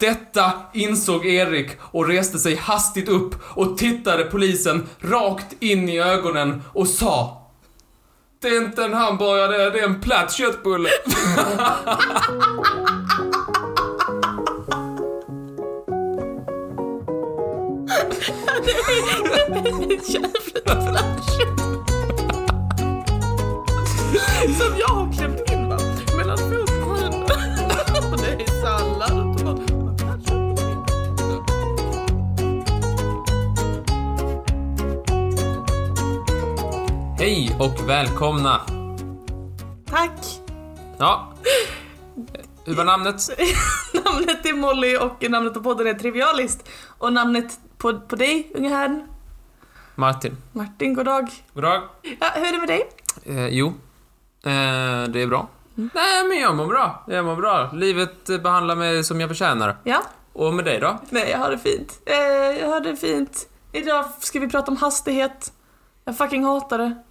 Detta insåg Erik och reste sig hastigt upp och tittade polisen rakt in i ögonen och sa Det är inte en hamburgare, det är en platt köttbulle. Som jag har klämt Hej och välkomna. Tack. Ja. Hur var namnet? Namnet är Molly och namnet på podden är Trivialist. Och namnet på, på dig, unge herrn? Martin. Martin, god dag. God dag. Ja, hur är det med dig? Eh, jo. Eh, det är bra. Nej, men jag mår bra. Jag mår bra. Livet eh, behandlar mig som jag förtjänar. Ja? Och med dig då? Nej, jag har det fint. Eh, jag har det fint. Idag ska vi prata om hastighet. Jag fucking hatar det.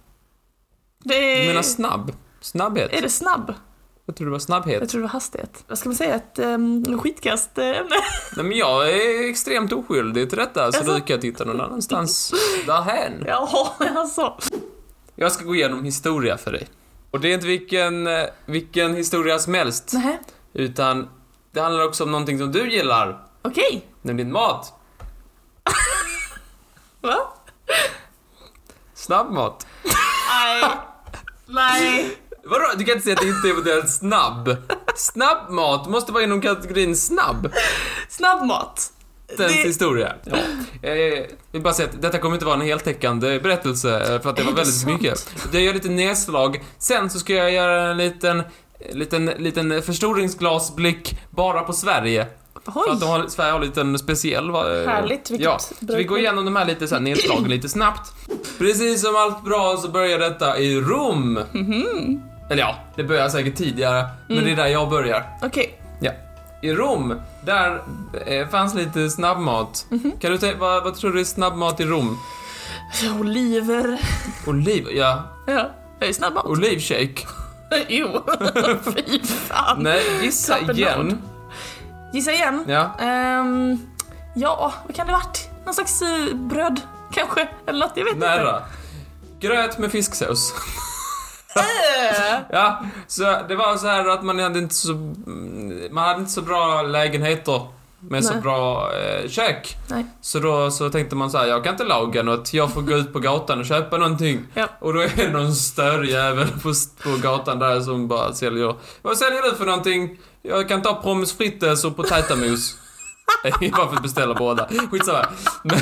Det. Du menar snabb? Snabbhet? Är det snabb? Jag tror det var snabbhet. Jag tror det var hastighet. Vad ska man säga? Ett um, skitkast eh, ämne. Nej, men jag är extremt oskyldig till detta, så Jaså? du kan titta någon annanstans därhän. Jaha, alltså. Jag ska gå igenom historia för dig. Och det är inte vilken, eh, vilken historia som helst, Nej. utan det handlar också om någonting som du gillar, Okej. nämligen mat. Va? Snabbmat. Nej. Nej. Vadå? Du kan inte säga att det inte är eventuellt snabb. Snabbmat måste vara inom kategorin snabb. Snabbmat. Dens Det- historia. Ja. Eh, Jag vill bara säga att detta kommer inte vara en heltäckande berättelse, eh, för att det Är var det väldigt sant? mycket. Jag gör lite nedslag. Sen så ska jag göra en liten, liten, liten förstoringsglasblick bara på Sverige. För att de Oj. har, Sverige har en liten speciell... eh, Härligt, vilket Ja, så vi går igenom de här lite så här nedslagen lite snabbt. Precis som allt bra så börjar detta i Rom. Mhm. Eller ja, det börjar säkert tidigare, men det är där jag börjar. Okej. Ja. I Rom, där eh, fanns lite snabbmat. Mhm. Kan du vad, vad tror du är snabbmat i Rom? Oliver. Oliv, ja. Ja. Det är snabbmat. Olivshake. Jo. Fy fan. Nej, gissa igen. Gissa igen. Ja. Ehm, ja, vad kan det varit? Någon slags eh, bröd, kanske? Eller något, jag vet inte. Nära. Gröt med fisksås. Äh. Ja, så det var så här att man hade inte så, mm, man hade inte så bra lägenheter med så Nej. bra eh, kök. Nej. Så då så tänkte man så här, jag kan inte laga något, jag får gå ut på gatan och köpa någonting. Ja. Och då är det någon större jävel på, på gatan där som bara säljer, vad säljer du för någonting? Jag kan ta pommes frites och potätamos. Nej, bara för att beställa båda. Skitsamma. Men,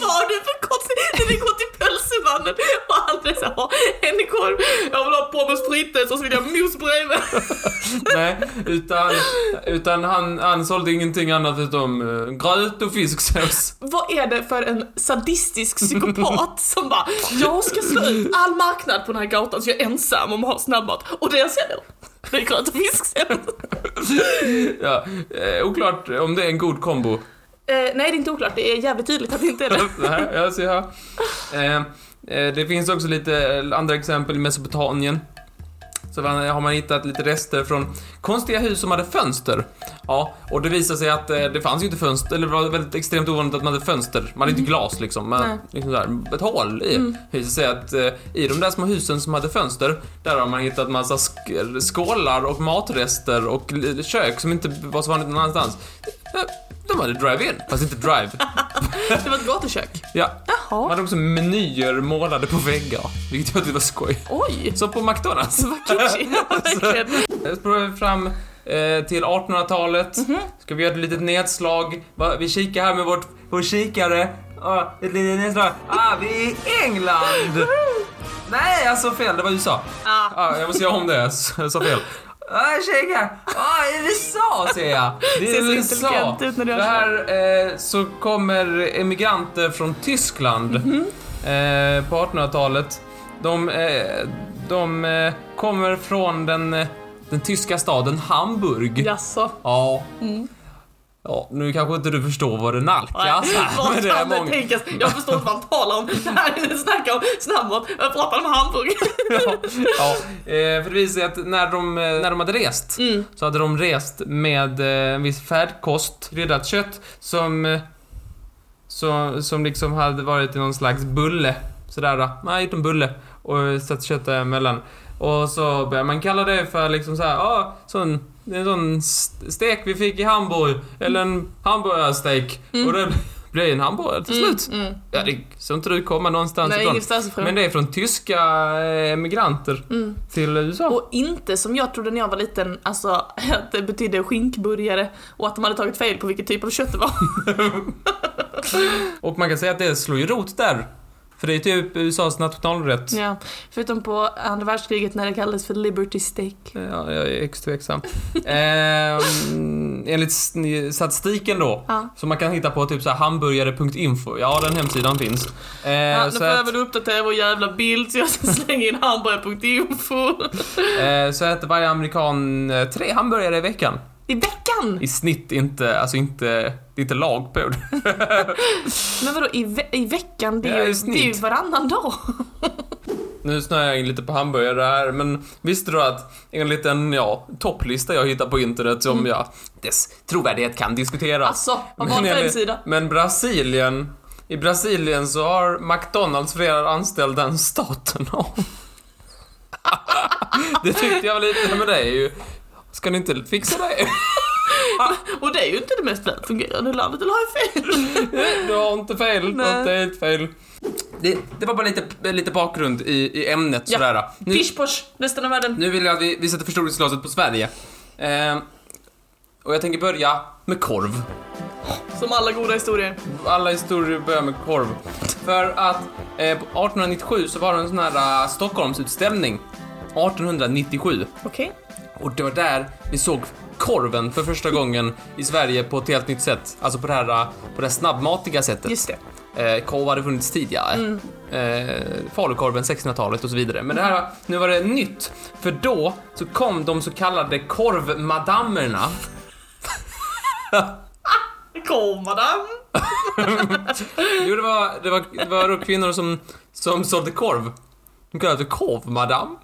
Vad har du för konstigt? När vi går till pölsemannen och han är såhär, "Ja, en korv, jag vill ha pommes frites och så vill jag mos bredvid. nej, utan, utan han, han sålde ingenting annat utom uh, gröt och fisksås. Vad är det för en sadistisk psykopat som bara, jag ska slå ut all marknad på den här gatan så jag är ensam om att ha snabbmat. Och det jag säljer, det är gröt och fisksås. Ja, eh, oklart om det är en god kombo. Eh, nej, det är inte oklart. Det är jävligt tydligt att det inte är det. Nej, jag ser här. Eh, det finns också lite andra exempel i Mesopotamien. Så har man hittat lite rester från konstiga hus som hade fönster. Ja, och det visar sig att eh, det fanns ju inte fönster, eller det var väldigt extremt ovanligt att man hade fönster. Man hade inte glas liksom, men liksom där, ett hål i. Det visar sig att eh, i de där små husen som hade fönster, där har man hittat massa sk- skålar och matrester och kök som inte var så vanligt någon annanstans. De hade drive-in, fast inte drive. Det var ett gatukök. Ja, man Jaha. hade också menyer målade på väggar, vilket jag tyckte var skoj. Oj. Som på McDonalds. Vad kitschig. Verkligen. Jag spårar fram eh, till 1800-talet. Ska vi göra ett litet nedslag. Vi kikar här med vårt, vår kikare. Ah, ett litet nedslag. Ah, vi är i England! Nej, jag sa fel. Det var USA. Ah. Ah, jag måste göra om det. Jag sa fel. Ah, kikar. Ah, USA ser jag. Det Ser är USA. intelligent ut när du gör det här eh, så kommer emigranter från Tyskland eh, på 1800-talet. De, eh, de eh, kommer från den, eh, den tyska staden Hamburg. Jaså. Ja. Ja, nu kanske inte du förstår vad det nalkas här, vad det kan det många... tänkas? Jag förstår inte vad han talar om. Det här är snackar om snabbmat. Jag pratar om hamburgare. ja, ja, eh, för det visar sig att när de, eh, när de hade rest Mm. så hade de rest med eh, en viss färdkost, kryddat kött som, så, som liksom hade varit i någon slags bulle. Sådär, man har gjort en bulle och satt köttet emellan. Och så börjar man kalla det för liksom såhär, ja, sån, en sån st- stek vi fick i Hamburg, eller en hamburgarstek. Och det blev en hamburgare till slut. Mm, mm. Ja, det såg inte du komma någonstans Nej, ifrån. ingenstans ifrån. Men det är från tyska eh, emigranter Mm. till USA. Och inte som jag trodde när jag var liten, alltså att det betydde skinkburgare och att de hade tagit fel på vilken typ av kött det var. Och man kan säga att det slår ju rot där. För det är typ USAs nationalrätt. Ja, förutom på andra världskriget när det kallades för Liberty Steak. Ja, jag är högst tveksam. ehm, enligt statistiken då, Ja. som man kan hitta på typ så hamburgare.info. Ja, den hemsidan finns. Eh, Ja, nu får jag väl uppdatera vår jävla bild så jag ska slänga in hamburgare.info. eh, så äter varje amerikan eh, tre hamburgare i veckan. I veckan! I snitt inte, alltså inte, det är inte lag på det. Men vadå i, ve- i veckan? Det Ja, är, i ju, det är ju varannan dag. Nu snöar jag in lite på hamburgare här, men visste du att en, ja, topplista jag hittar på internet som, ja, dess trovärdighet kan diskuteras. Alltså, vad var Men det hemsida? Men Brasilien, i Brasilien så har McDonalds fler anställda än staten har. det tyckte jag var lite, men det är ju, ska ni inte fixa det? Och det är ju inte det mest välfungerande landet, eller har jag fel? Du har inte fel, du har inte helt fel. Det, det var bara lite, lite bakgrund i, i ämnet Ja. sådär. Nu, Fischposch, resten av världen. nu vill jag att vi, vi sätter förstoringsglaset på Sverige. Eh, och jag tänker börja med korv. Som alla goda historier. Alla historier börjar med korv. För att eh, på 1897 så var det en sån här uh, Stockholmsutställning. 1897. Okej. Och det var där vi såg korven för första gången i Sverige på ett helt nytt sätt. Alltså på det här, på det här snabbmatiga sättet. Just det. Eh, korv hade funnits tidigare. Eh, falukorven 1600-talet och så vidare. Men det här, nu var det nytt. För då så kom de så kallade korvmadammerna. Kom madam. Jo, det var, det var, det var då kvinnor som, som sålde korv. De kallades för korvmadam.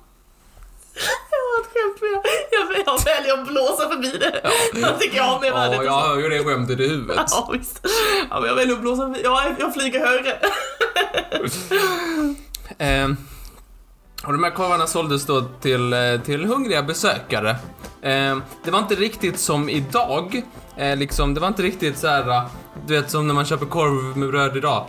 Jag jag, väljer att blåsa förbi det. Jag tycker jag har mer värde. Ja, jag hör ju det skämtet i huvudet. Ja, visst. Ja, men jag väljer att blåsa förbi. Jag, jag flyger högre. Eh, och de här korvarna såldes då till, eh, till hungriga besökare. Eh, det var inte riktigt som idag. Eh, liksom, det var inte riktigt så här, eh, du vet som när man köper korv med bröd idag.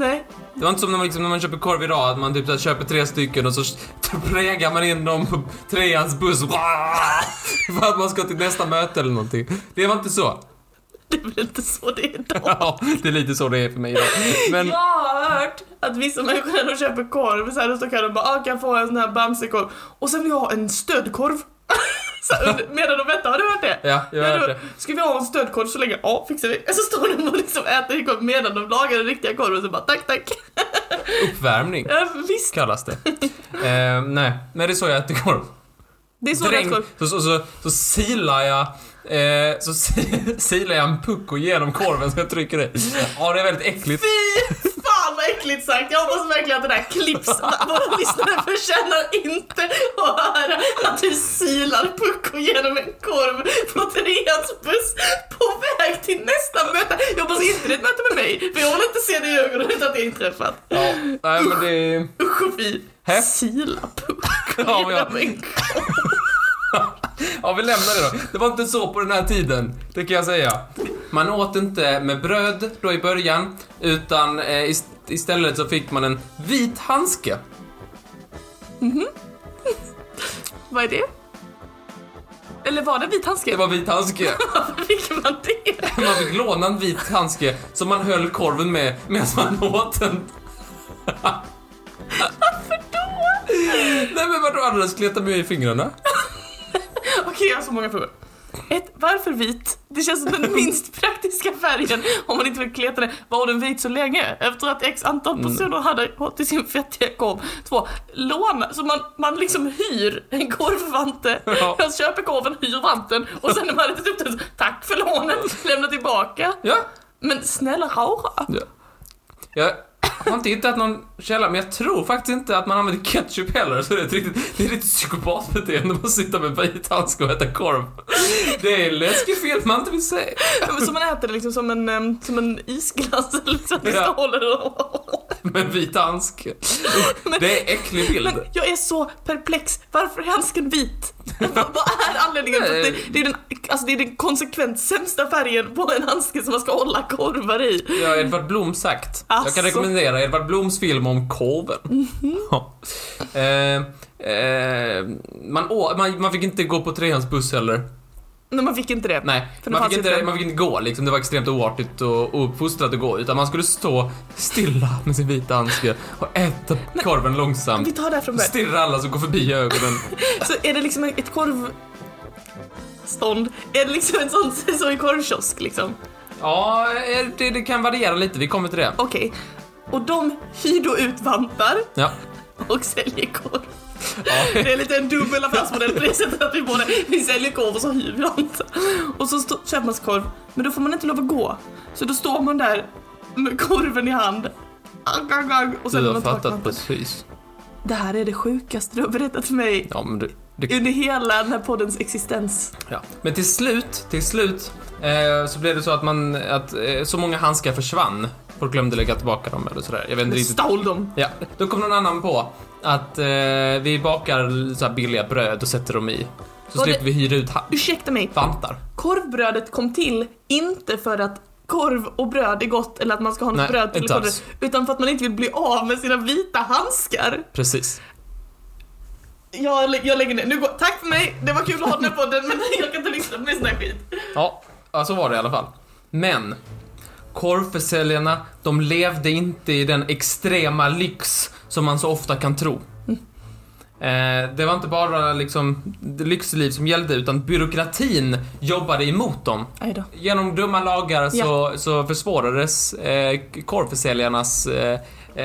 Nej. Det var inte som när man, liksom, när man köper korv idag, att man typ här, köper tre stycken och så prägar man in dem på treans buss för att man ska till nästa möte eller någonting. Det var inte så. Det är väl inte så det är idag. Ja, det är lite så det är för mig idag. Men, Jag har hört att vissa människor när de köper korv så här, då står kan de bara ah, kan jag få en sån här bamsekorv? Och sen vill jag ha en stödkorv. medan de väntar, har du hört det? ja, jag har hört det. Ska vi ha en stödkorv så länge? Ja, fixar vi. Så står de och liksom äter korv medan de lagar den riktiga korven så bara tack, tack. Uppvärmning Ja, visst, kallas det. Eh, nej, men det är så jag äter korv. det är så Dräng, korv. så, så, så, så silar jag eh, så si- silar jag en pucko genom korven så jag trycker i. Ja, det är väldigt äckligt. Fy äckligt sagt! Jag hoppas verkligen att det där klipps. Våra lyssnare förtjänar inte att höra att du silar pucko genom en korv på treans buss på väg till nästa möte. Jag hoppas inte det är ett möte med mig, för jag vill inte se det i ögonen utan att det är inträffat. Ja, nej men det... Usch och fy. Sila pucko genom en korv. Ja, vi lämnar det då. Det var inte så på den här tiden, det kan jag säga. Man åt inte med bröd då i början, utan eh, ist- istället så fick man en vit handske. Vad är det? Eller var det vit handske? Det var vit handske. Varför fick man det? Man fick låna en vit handske som man höll korven med medan man åt den. Varför då? Nej men vadå, annars kletar man ju i fingrarna. Okej, jag har så många frågor. Ett, varför vit? Det känns som den minst praktiska färgen om man inte vill kleta det. Var den vit så länge? Efter att x antal Mm. personer hade hållit i sin fettiga korv. Två, låna, så man, man liksom hyr en korvvante. Ja. Jag köper korven, hyr vanten och sen när man ätit upp den så, tack för lånet, lämna tillbaka. Ja. Men snälla rara. ja. Jag har inte hittat någon källa, men jag tror faktiskt inte att man använder ketchup heller, så det är ett riktigt, det är ett psykopatbeteende att sitta med vit handske och äta korv. Det är en läskig film man inte vill se. Men så man äter det liksom som en, som en isglass liksom. Ja. Håller det. Med vit handske. Det är äcklig bild. Men jag är så perplex. Varför är handsken vit? Vad är anledningen? För det, det, är den, alltså det är den konsekvent sämsta färgen på en handske som man ska hålla korvar i. Ja, Edvard Blom sagt. Jag Asså. kan rekommendera Edvard Bloms film om korven. Ja. Eh, eh, man, å, man, man fick inte gå på trehandsbuss heller. Nej, man fick inte det. Nej, man fick, inte, man fick inte gå liksom. Det var extremt oartigt och och uppfostrat att gå. Utan man skulle stå stilla med sin vita handske och äta korven långsamt. Vi tar det från början. Stirra alla som går förbi ögonen. Så är det liksom ett korvstånd? Är det liksom en sån, så i korvkiosk liksom? Ja, eh, det, det kan variera lite. Vi kommer till det. Okej. Och de hyr då ut vantar Ja. och säljer korv. ja. Det är lite en dubbel affärsmodell på det sättet att vi både vi säljer korv och så hyr vi vantar. Och så stå, köper man sig korv, men då får man inte lov att gå. Så då står man där med korven i hand. Och sen Du har fattat precis. Det här är det sjukaste du har berättat för mig Ja, men det, det under hela den här poddens existens. Ja. Men till slut, till slut eh, så blev det så att man, att eh, så många handskar försvann. Folk glömde lägga tillbaka dem eller sådär. Jag vet inte riktigt. Stal dem. Ja, då kom någon annan på att eh, vi bakar så här billiga bröd och sätter dem i. Så det- slipper vi hyra ut ha- Ursäkta mig, vantar. korvbrödet kom till inte för att korv och bröd är gott eller att man ska ha något Nej, bröd till korv, utan för att man inte vill bli av med sina vita handskar. Precis. Jag, lä- jag lägger ner. Nu går, tack för mig, det var kul att ha den här podden men jag kan inte lyssna på mer sån här skit. Ja, ja, så var det i alla fall. Men korvförsäljarna, de levde inte i den extrema lyx som man så ofta kan tro. Eh, det var inte bara liksom lyxliv som gällde, utan byråkratin jobbade emot dem. Genom dumma lagar så, så försvårades eh, korvförsäljarnas eh,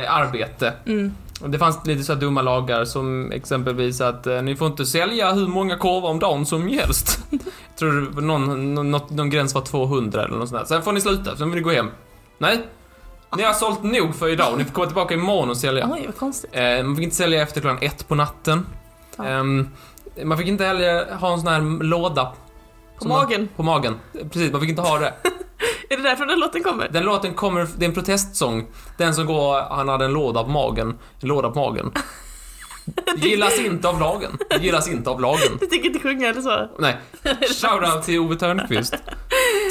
arbete. Mm. Det fanns lite så dumma lagar som exempelvis att eh, ni får inte sälja hur många korvar om dagen som helst. Jag tror någon, någon, någon gräns var 200 eller något sånt där. Sen får ni sluta, sen får ni gå hem. Nej. Ni har sålt nog för idag, ni får komma tillbaka imorgon och sälja. Oj, vad konstigt. Eh, man fick inte sälja efter klockan ett på natten. Ja. Ehm, man fick inte heller ha en sån här låda. På som man- magen. På magen. Precis, man fick inte ha det. Är det därför den låten kommer? Den låten kommer, det är en protestsång. Den som går, han hade en låda på magen. En låda på magen. Gillas inte av lagen. Gillas inte av lagen. Du tänker inte sjunga eller så? Nej. Shoutout till Ove Thörnqvist.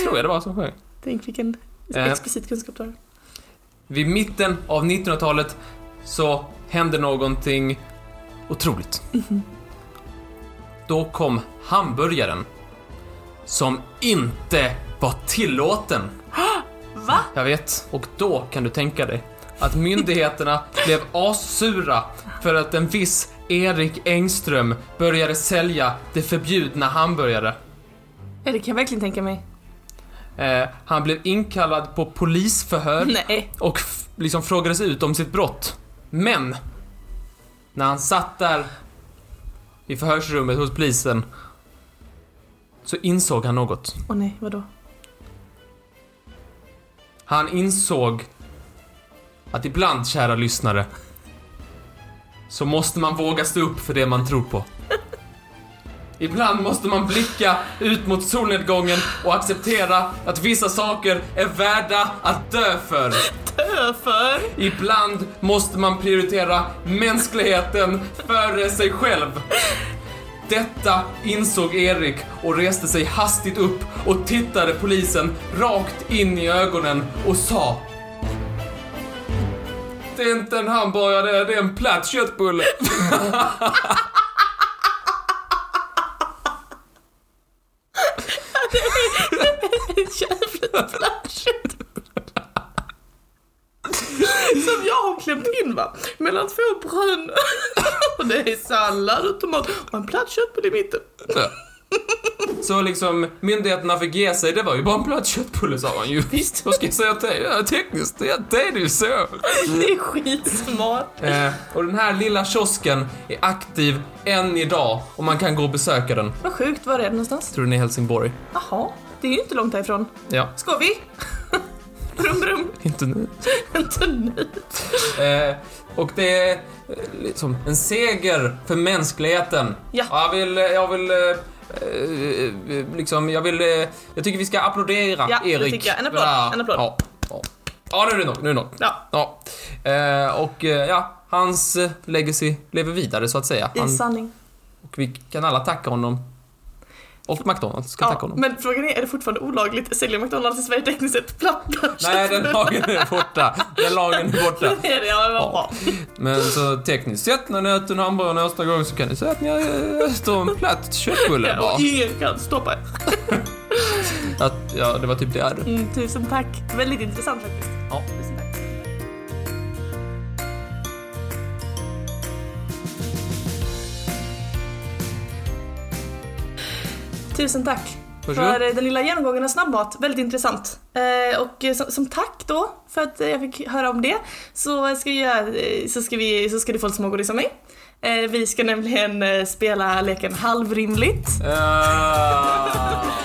Tror jag det var som sjöng. Tänk vilken Eh. explicit kunskap du har. Vid mitten av 1900-talet så hände någonting otroligt. Då kom hamburgaren. Som inte var tillåten. Va? Jag vet. Och då kan du tänka dig att myndigheterna blev assura för att en viss Erik Engström började sälja det förbjudna hamburgare. Ja, det kan jag verkligen tänka mig. Eh, han blev inkallad på polisförhör Nej. och liksom frågades ut om sitt brott. Men, när han satt där i förhörsrummet hos polisen så insåg han något. Åh nej, vadå? Han insåg att ibland, kära lyssnare, så måste man våga stå upp för det man tror på. Ibland måste man blicka ut mot solnedgången och acceptera att vissa saker är värda att dö för. Dö för? Ibland måste man prioritera mänskligheten före sig själv. Detta insåg Erik och reste sig hastigt upp och tittade polisen rakt in i ögonen och sa Det är inte en hamburgare, det är en platt köttbulle. Jävligt köttbulle. Som jag har klämt in va, mellan två brön. Och det är sallad och tomat och en platt köttbulle i mitten. Så liksom, myndigheterna fick ge sig. Det var ju bara en blöt köttbulle, sa han ju. Visst. Vad ska jag säga till? Ja, tekniskt, det, det är ju så. Det är skitsmart. Eh, och den här lilla kiosken är aktiv än idag och man kan gå och besöka den. Vad sjukt, var är det någonstans? Tror den är i Helsingborg. Jaha, det är ju inte långt härifrån. Ja, Ska vi? Brum brum, inte nu. inte nu. Eh, och det är eh, liksom en seger för mänskligheten. Ja. Jag vill, jag vill, eh, eh, liksom, jag vill, eh, jag tycker vi ska applådera Ja, det Erik. tycker jag. En applåd, Ja, en applåd. Ja, ja. ja, nu är det nog, nu är det nog. Ja, Ja. Eh, och eh, ja, hans eh, legacy lever vidare så att säga. i sanning. och vi kan alla tacka honom. Och McDonalds ska tacka Ja, honom. men frågan är, är det fortfarande olagligt sälja McDonalds i Sverige tekniskt sett platta Nej, den lagen är borta. Den lagen är borta. Det är det, ja, vad bra. Men så tekniskt sett när ni äter en hamburgare nästa gång så kan ni säga att ni äter en platt köttbulle Ja, bara. ingen kan stoppa er. Att, ja, det var typ det hade. Mm, tusen tack. Väldigt intressant faktiskt. Ja. Tusen tack. Varsågod. för eh, den lilla genomgången av snabbmat. Väldigt intressant. Eh, och eh, som, som tack då för att jag fick höra om det så ska, jag, så ska, vi, så ska du få lite smågodis av mig. Vi ska nämligen spela leken halvrimligt. Ah.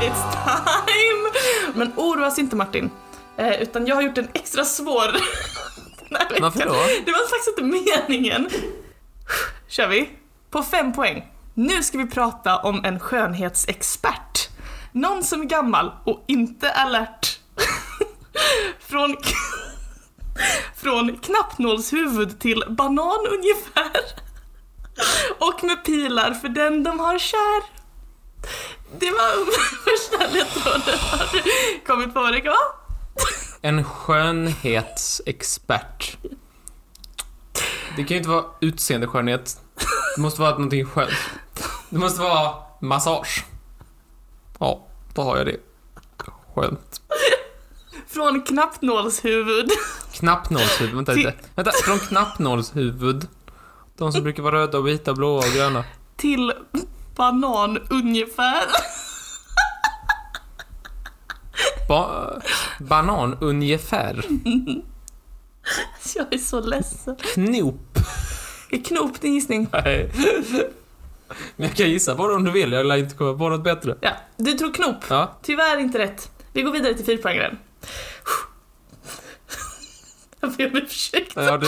It's time! Men oroas inte Martin. Eh, utan jag har gjort en extra svår den här veckan. Varför då? Det var faktiskt inte meningen. Kör vi? På fem poäng. Nu ska vi prata om en skönhetsexpert. Någon som är gammal och inte alert. Från, från knappnålshuvud till banan ungefär. Och med pilar för den de har kär. Det var första ledtråden. Har du kommit på vad det kan vara? En skönhetsexpert. Det kan ju inte vara utseendeskönhet. Det måste vara någonting skönt. Det måste vara massage. Ja, då har jag det. Skönt. Från knappnålshuvud Knappnålshuvud, vänta lite. Vänta, från knappnålshuvud. De som brukar vara röda och vita, blåa och gröna. till banan ungefär. Ba banan ungefär. Jag är så ledsen. Knop. Är knop din gissning? Nej. Men jag kan gissa på det om du vill, jag lär inte komma på något bättre. Ja, du tror knop. Ja. Tyvärr inte rätt. Vi går vidare till fyrpoängaren. Jag ber om ursäkt. Ja, det...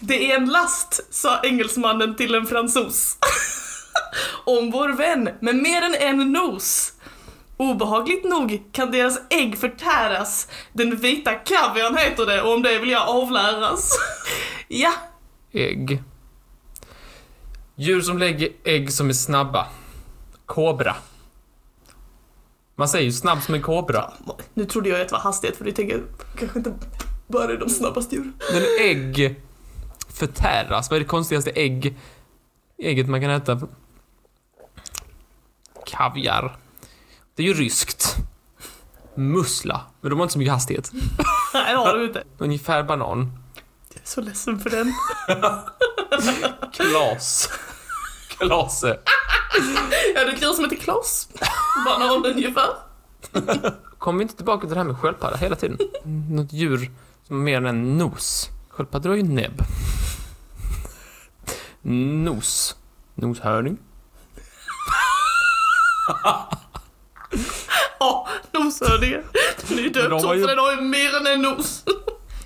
Det är en last, sa engelsmannen till en fransos. Om vår vän med mer än en nos. Obehagligt nog kan deras ägg förtäras. Den vita kaviarn heter det och om det vill jag avläras. Ja, Ägg. Djur som lägger ägg som är snabba. Kobra. Man säger ju snabb som en kobra. nu trodde jag att det var hastighet för du tänker kanske inte bara är de snabbaste djuren. Men ägg förtäras. Vad är det konstigaste ägg... ägget man kan äta? Kaviar. Det är ju ryskt. Mussla. Men de har inte så mycket hastighet. Nej, det har du inte. Ungefär banan. Jag är så ledsen för den. Klas. Klase. Ja, det är djur som heter Klas. Banan ungefär. Kommer vi inte tillbaka till det här med sköldpadda hela tiden? Något djur som har mer än en nos. Sköldpaddor har ju näbb. Nos. Noshörning. Ja, noshörningar. Den är ju döpt så ju- den har ju mer än en nos.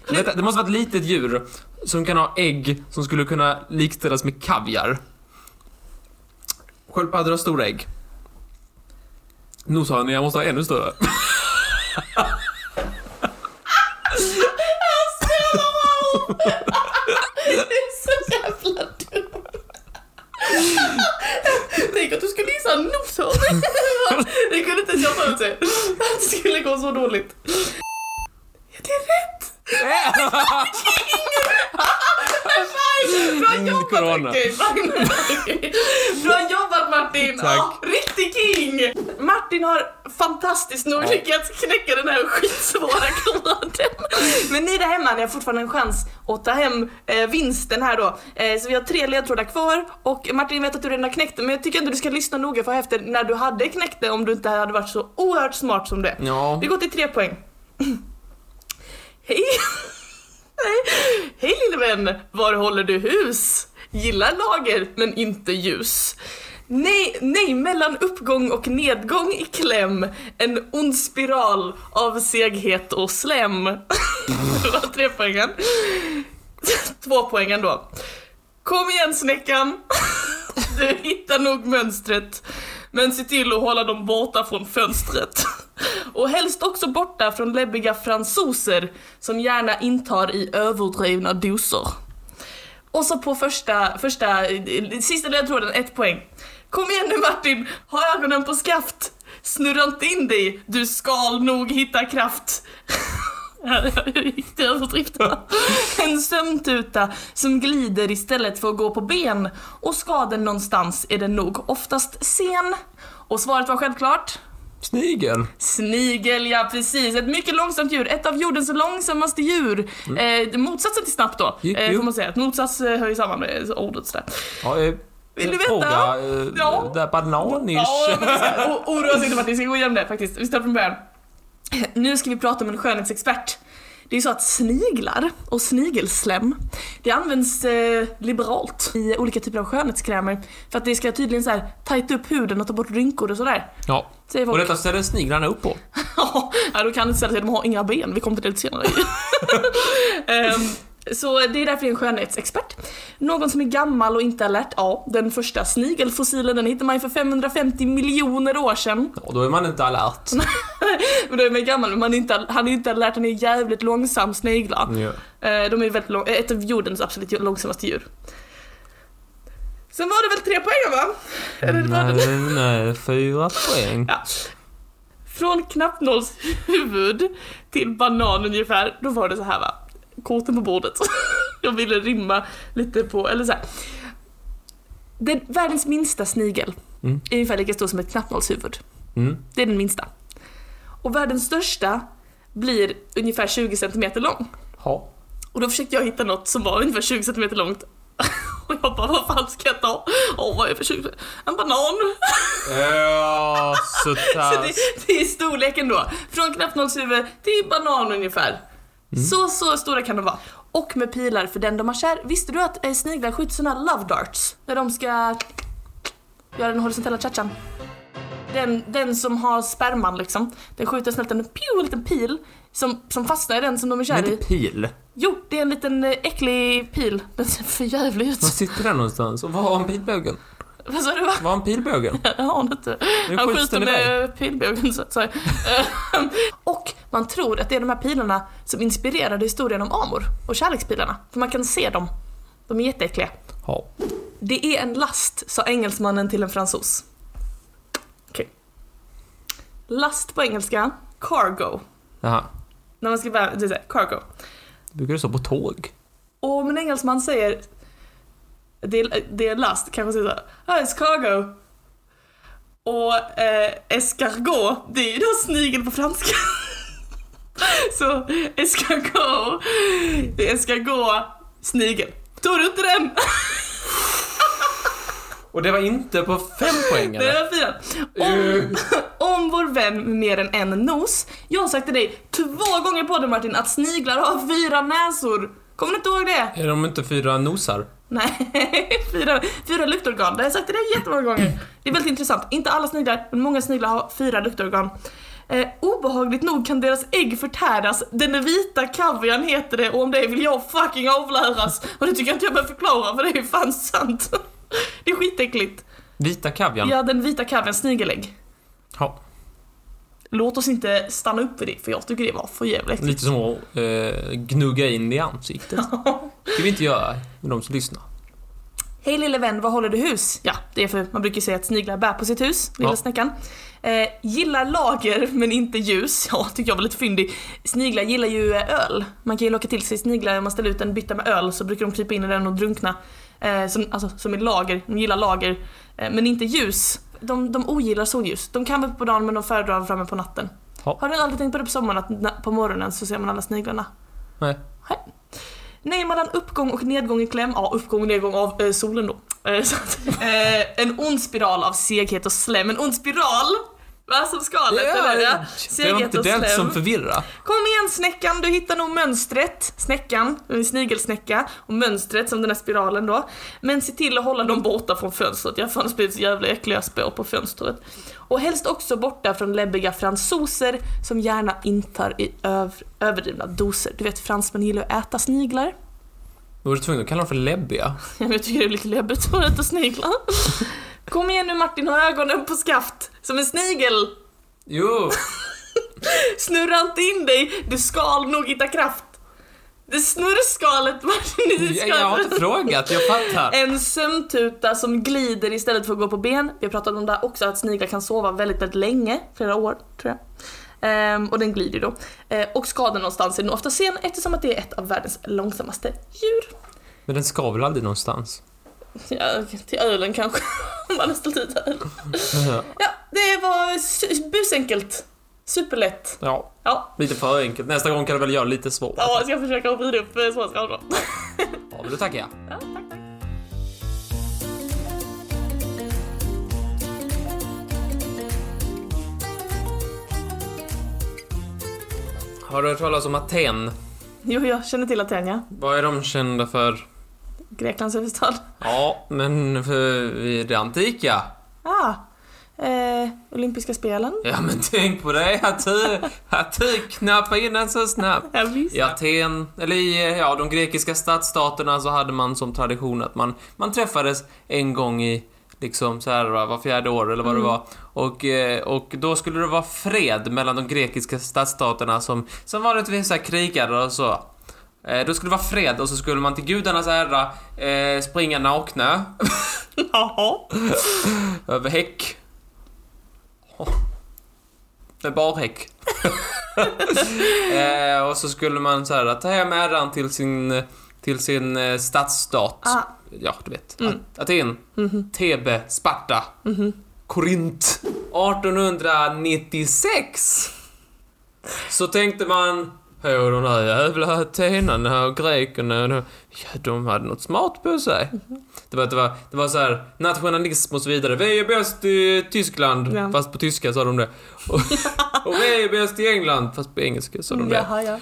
Vänta, det måste vara ett litet djur som kan ha ägg som skulle kunna likställas med kaviar. Sköldpaddor har stora ägg. Noshörningar måste ha ännu större. Det är så jävla dumt. Tänk att du skulle gissa noshörning. Det kunde inte ens jag förutse. Att det skulle gå så dåligt. Ja, det är rätt! Bra jobbat. Okej. Bra jobbat Martin! Tack. Ja, riktig king! Martin har fantastiskt nog lyckats knäcka den här skitsvåra koden. Men ni där hemma, ni har fortfarande en chans att ta hem eh, vinsten här då. Eh, så vi har tre ledtrådar kvar och Martin vet att du redan har knäckt det men jag tycker ändå du ska lyssna noga för efter när du hade knäckt det om du inte hade varit så oerhört smart som det. Ja. Vi går till tre poäng. Hej! Hej, Hej lille vän, var håller du hus? Gillar lager men inte ljus. Nej, nej, mellan uppgång och nedgång i kläm. En ond spiral av seghet och slem. Det var tre poängen. Två poängen då. Kom igen snäckan. Du hittar nog mönstret. Men se till att hålla dem borta från fönstret. Och helst också borta från läbbiga fransoser som gärna intar i överdrivna doser. Och så på första, första, eh, sista ledtråden, ett poäng. Kom igen nu Martin, ha ögonen på skaft. Snurra inte in dig, du skal nog hitta kraft. En sömntuta som glider istället för att gå på ben. Och ska den någonstans är den nog oftast sen. Och svaret var självklart Snigel. Snigel, ja precis. Ett mycket långsamt djur. Ett av jordens långsammaste djur. Eh, motsatsen till snabbt då, Jo, eh, får man säga. Motsats eh, hör ju samman med ordet sådär. Ja, eh, Vill du veta? Fråga, eh, Ja. där bananish. Ja, Oroa sig inte Martin, vi ska gå igenom det faktiskt. Vi startar från början. Nu ska vi prata med en skönhetsexpert. Det är ju så att sniglar och snigelslem, det används eh, liberalt i olika typer av skönhetskrämer för att det ska tydligen så här tajta upp huden och ta bort rynkor och sådär. Ja. Säger Och folk. detta ställer sniglarna upp på. ja, då kan det ställa sig, de har inga ben, vi kommer till det lite senare. Ehm, så det är därför det är en skönhetsexpert. Någon som är gammal och inte alert, ja, den första snigelfossilen den hittade man ju för 550 miljoner år sedan. Och då är man inte alert. Men då är man gammal, men man är inte, han är inte alert, han är jävligt långsam sniglar. Eh, De är väldigt lång, ett av jordens absolut långsammaste djur. Sen var det väl tre poäng va? Eller var det Nej, nej, fyra poäng. Ja. Från knappnålshuvud till banan ungefär, då var det så här va. Korten på bordet. Jag ville rimma lite på, eller så här. Den, världens minsta snigel Mm. är ungefär lika stor som ett knappnålshuvud. Mm. Det är den minsta. Och världens största blir ungefär 20 cm lång. Ja. Och då försökte jag hitta något som var ungefär 20 cm långt. Och jag bara, vad fan ska jag ta? Åh, vad är det för 20 En banan! Ja, så Så det, det är storleken då. Från knappnålshuvud till banan ungefär. Så, så stora kan de vara. Och med pilar för den de har kär. Visste du att eh, sniglar skjuter såna love darts? När de ska göra den horisontella cha-chan. Den, den som har sperman liksom, den skjuter snällt en en liten pil som, som fastnar i den som de är kär Men i. inte pil. Jo, det är en liten eh, äcklig pil. Den ser för jävlig ut. Var sitter den någonstans? Och var har han pilbågen? Vad sa du? Va? Var han pilbågen? Det har han inte. Nu Han skjuter med pilbågen så att säga. Och man tror att det är de här pilarna som inspirerade historien om Amor och kärlekspilarna. För man kan se dem. De är jätteäckliga. Ja. Det är en last, sa engelsmannen till en fransos. Okej. Last på engelska, cargo. Jaha. När man ska bara, det är så här, cargo. Brukar det stå på tåg? Och om en engelsman säger det är, det är last, kanske säger såhär, ah, it's cargo. Och eh, escargot, det är ju då snigel på franska. Så escargot, det är escargot, snigel. Tog du inte den? Och det var inte på fem poäng Det eller? är fyra. Om, om vår vän mer än en nos. Jag har sagt till dig två gånger på det Martin att sniglar har fyra näsor. Kommer du inte ihåg det? Är de inte fyra nosar? Nej, fyra, fyra luktorgan. Det har jag sagt till dig jättemånga gånger. Det är väldigt intressant. Inte alla sniglar, men många sniglar har fyra luktorgan. Eh, obehagligt nog kan deras ägg förtäras. Den vita kavian heter det och om det vill jag fucking avläras. Och det tycker jag inte jag behöver förklara för det är ju fan sant. Det är skitäckligt. Vita kavian? Ja, den vita kavian, snigelägg. Ja. Låt oss inte stanna upp vid det för jag tycker det var för jävligt. Lite som att eh, gnugga in det i ansiktet. Det ska vi inte göra med de som lyssnar. Hej lille vän, var håller du hus? Ja, det är för man brukar säga att sniglar bär på sitt hus, lilla Ja. snäckan. Eh, gillar lager men inte ljus. Ja, tycker jag var lite fyndig. Sniglar gillar ju eh, öl. Man kan ju locka till sig sniglar om man ställer ut en bytta med öl så brukar de krypa in i den och drunkna. Eh, som, alltså, som i lager, de gillar lager. Eh, men inte ljus. De, de ogillar solljus. De kan vara uppe på dagen men de föredrar att framme på natten. Ja. Har du aldrig tänkt på det på sommaren att på morgonen så ser man alla sniglarna? Nej. Nej, mellan uppgång och nedgång i kläm, ja uppgång och nedgång av eh, solen då. Eh, att, eh, en ond spiral av seghet och slem. En ond spiral! Va, som skalet eller? Ja. det var inte och den som förvirrar. Kom igen snäckan, du hittar nog mönstret. Snäckan, en snigelsnäcka. Och mönstret som den här spiralen då. Men se till att hålla dem borta från fönstret. Jag har blivit så jävla äckliga spår på fönstret. Och helst också borta från läbbiga fransoser som gärna intar i öv- överdrivna doser. Du vet fransmän gillar att äta sniglar. Var du tvungen att kalla dem för läbbiga? Jag tycker det är lite läbbigt att äta sniglar. Kom igen nu Martin, ha ögonen på skaft. Som en snigel. Jo, Snurra inte in dig, du skal nog hitta kraft. Det snurrskalet Martin, det jag, jag har inte frågat, jag fattar. En sömntuta som glider istället för att gå på ben. Vi har pratat om det här också, att sniglar kan sova väldigt, väldigt länge. Flera år, tror jag. Ehm, och den glider då. Ehm, och skadan någonstans är nog ofta sen eftersom att det är ett av världens långsammaste djur. Men den ska väl aldrig någonstans? Ja, till ölen kanske. Om man har ställt ut öl. Ja, det var busenkelt. Superlätt. Ja, Ja, lite för enkelt. Nästa gång kan du väl göra lite svårt. ja jag ska försöka vrida upp eh, svårighetsgraden då. Ja, men då tackar jag. Ja, tack, tack. Har du hört talas om Aten? Jo, jag känner till Aten, ja. Vad är de kända för? Greklands huvudstad. Ja, men för det antika. Ah, eh, olympiska spelen. Ja, men tänk på det att du, att du knappar in den så snabbt. Ja, visst. I Aten, eller i ja, de grekiska stadsstaterna så hade man som tradition att man, man träffades en gång i liksom så här va, var fjärde år eller vad det var. Och, eh, och då skulle det vara fred mellan de grekiska stadsstaterna som, som vanligtvis så här krigade och så. Eh, då skulle det vara fred och så skulle man till gudarnas ära eh, springa nakna Jaha. över häck. Oh. Med barhäck. eh, och så skulle man så här, ta hem äran till sin, till sin eh, stadsstat. Ah. Ja, du vet. Mm. At- Aten, Mhm. Thebe, Sparta, Mhm. Korint. 1896 så tänkte man Åh, de här jävla atenarna och grekerna, de, ja, de hade något smart på sig. Mhm. Det var, det var, det var så här nationalism och så vidare. Vi är bäst i Tyskland, Ja. fast på tyska sa de det. Och, och vi är bäst i England, fast på engelska sa de det. Jaha, ja.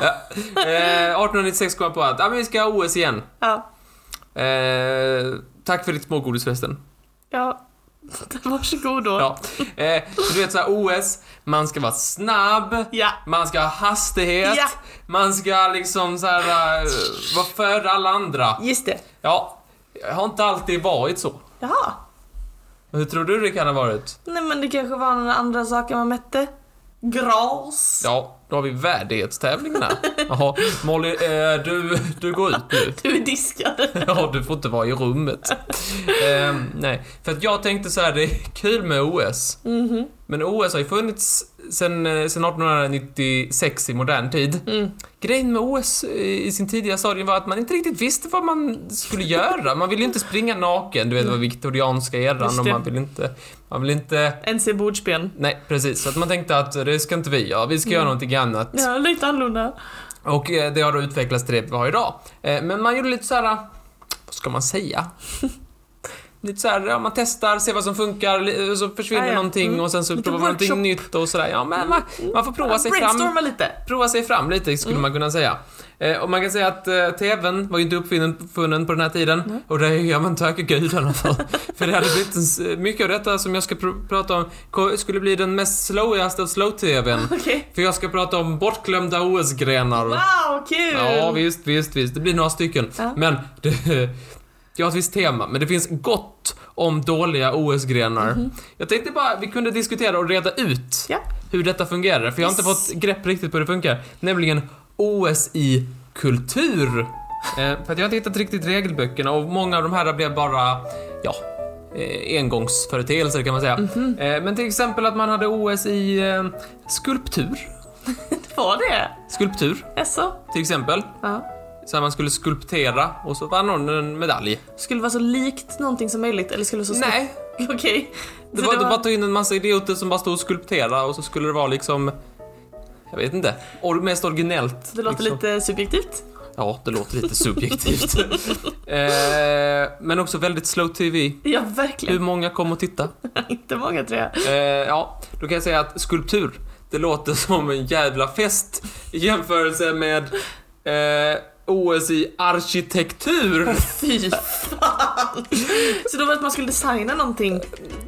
Ja. Eh, 1896 kom jag på att, ja men vi ska ha OS igen. Ja. Eh, tack för ditt smågodis förresten. Ja. Varsågod då. Ja. Eh, du vet såhär OS, man ska vara snabb, Ja. man ska ha hastighet, Ja. man ska liksom såhär uh, vara före alla andra. Just det. Ja, jag har inte alltid varit så. Jaha. Hur tror du det kan ha varit? Nej men det kanske var några andra saker man mätte. Gras. Ja, då har vi värdighetstävlingarna. Jaha, Molly, eh, du, du går ut nu. Du är diskad. Ja, du får inte vara i rummet. Ehm, nej, för att jag tänkte så här, det är kul med OS. Mhm. Men OS har ju funnits sen, eh, sen 1896 i modern tid. Mm. Grejen med OS i sin tidiga stadie var att man inte riktigt visste vad man skulle göra. Man ville ju inte springa naken, du vet, det var viktorianska eran och man vill inte... Man vill inte... NC bordsben. Nej, precis. Så att man tänkte att det ska inte vi göra, vi ska göra någonting annat. Ja, lite annorlunda. Och eh, det har då utvecklats till det vi har idag. Eh, Men man gjorde lite så här. Vad ska man säga? Lite så här, ja, man testar, ser vad som funkar, li- så försvinner Ja, ja. någonting Mm. och sen så Lite provar man någonting nytt och sådär. Ja, men man, man får prova sig fram. Brainstorma lite. Prova sig fram lite, skulle Mm. man kunna säga. Eh, och man kan säga att eh, TVn var ju inte uppfunnen på den här tiden. Och det är man tacka gudarna för. för det hade blivit en, mycket av detta som jag ska pr- prata om skulle bli den mest slowigaste av slow-TVn. Okej. För jag ska prata om bortglömda OS-grenar. Wow, kul! Ja, visst, visst, visst. Det blir några stycken. Ja. Men det, jag har ett visst tema, men det finns gott om dåliga OS-grenar. Jag tänkte bara vi kunde diskutera och reda ut. Ja. hur detta fungerar, för jag har inte Yes. fått grepp riktigt på hur det funkar. Nämligen OS i kultur. Eh, för att jag har inte hittat riktigt regelböckerna och många av de här blev bara, ja, eh, engångsföreteelser kan man säga. Mhm. Eh, men till exempel att man hade OS i eh, skulptur. Var det? Skulptur, Jaså? till exempel. Ja. Så man skulle skulptera och så vann någon en medalj. Skulle det vara så likt någonting som möjligt eller skulle det så Nej, Okej. Det Så var, det bara tog in en massa idioter som bara stod och skulpterade och så skulle det vara liksom... Jag vet inte. Or mest originellt. det låter liksom. lite subjektivt. Ja, det låter lite subjektivt. eh, men också väldigt slow TV. Ja, Hur verkligen. många kom och titta? Inte många tror jag. Eh, ja, då kan jag säga att skulptur, det låter som en jävla fest i jämförelse med eh, OS i arkitektur. Fy fan. Så då var det att man skulle designa någonting.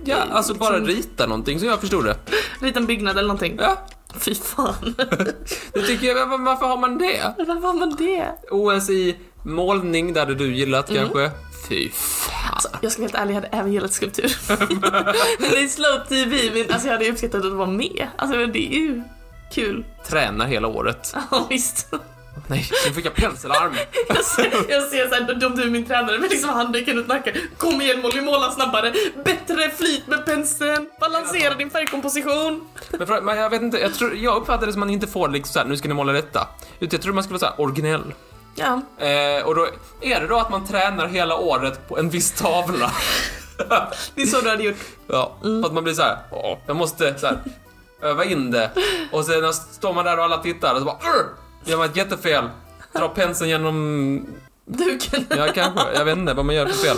Ja, alltså bara Liksom- rita någonting så jag förstod det. Rita en byggnad eller någonting. Ja, Fy fan. det tycker jag. Var- Varför har man det? Varför var man det? OS i målning, hade du gillat Mm. kanske? Fy fan. Alltså, jag ska vara helt ärlig, jag hade även gillat skulptur. Det är slow TV, men alltså jag hade uppskattat att vara med. Alltså det är ju kul. Tränar hela året. Ja visst. Nej, nu fick jag penselarm. Jag ser, jag ser såhär, de du är min tränare med liksom handduken ut nacken. Kom igen Molly, måla snabbare. Bättre flyt med penseln. Balansera din färgkomposition. Men, för, men jag vet inte, jag, tror, jag uppfattar det som att man inte får liksom såhär, nu ska ni måla detta. Utan jag tror man ska vara såhär originell. Ja, Eh, och då är det då att man tränar hela året på en viss tavla. det är så du hade gjort. ja, för att man blir så här, åh, jag måste så här, öva in det. Och sen står man där och alla tittar och så bara, "Urr!" Gör man ett jättefel. Drar penseln genom, Duken. ja kanske, jag vet inte vad man gör för fel.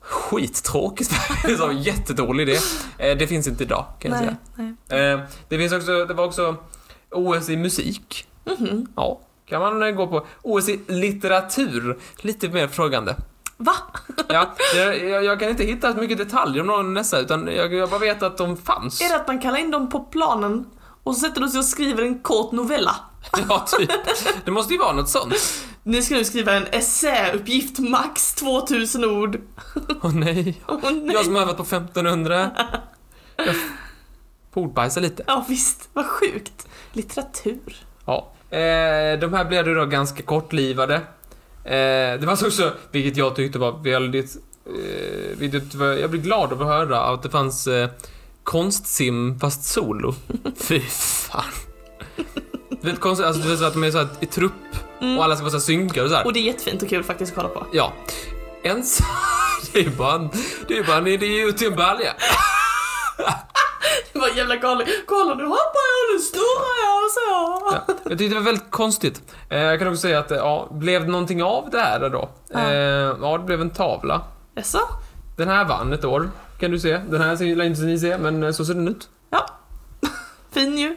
Skittråkigt, det är så en jättedålig idé. Eh, det finns inte idag, kan jag Nej, säga. nej. Eh, det finns också, det var också OS i musik. Mhm. Ja, kan man eh, gå på. OS i litteratur, lite mer frågande. Va? Ja, jag, jag, kan inte hitta så mycket detaljer om någon dessa, utan jag, jag bara vet att de fanns. Är det att man kallar in dem på planen och så sätter de sig och skriver en kort novella? Ja, typ. Det måste ju vara något sånt. Nu ska du skriva en essäuppgift, max 2000 ord. Åh nej. Åh nej. Jag som har övat på 1500. Jag Pordbajsar lite. Ja visst, vad sjukt. Litteratur. Ja. Eh, de här blev då ganska kortlivade. Eh, det var också, vilket jag tyckte var väldigt... Eh, vilket var, jag blev glad av att höra att det fanns eh, konstsim fast solo. Fy fan. Du vet konstigt, alltså du vet så att de är så här i trupp och alla ska vara så här synkade och så här. Och det är jättefint och kul faktiskt att kolla på. Ja. En s- Det är ju bara en, det är ju bara en idiot i en balja. Det var jävla galet. Kolla nu hoppar jag nu snurrar jag och så. Ja, jag tyckte det var väldigt konstigt. Eh, jag kan också säga att, eh, ja, blev det någonting av det här då? Ja. Eh, ja, det blev en tavla. Jaså? Den här vann ett år, kan du se. Den här ser inte ni se, men så ser den ut. Ja. Fin ju.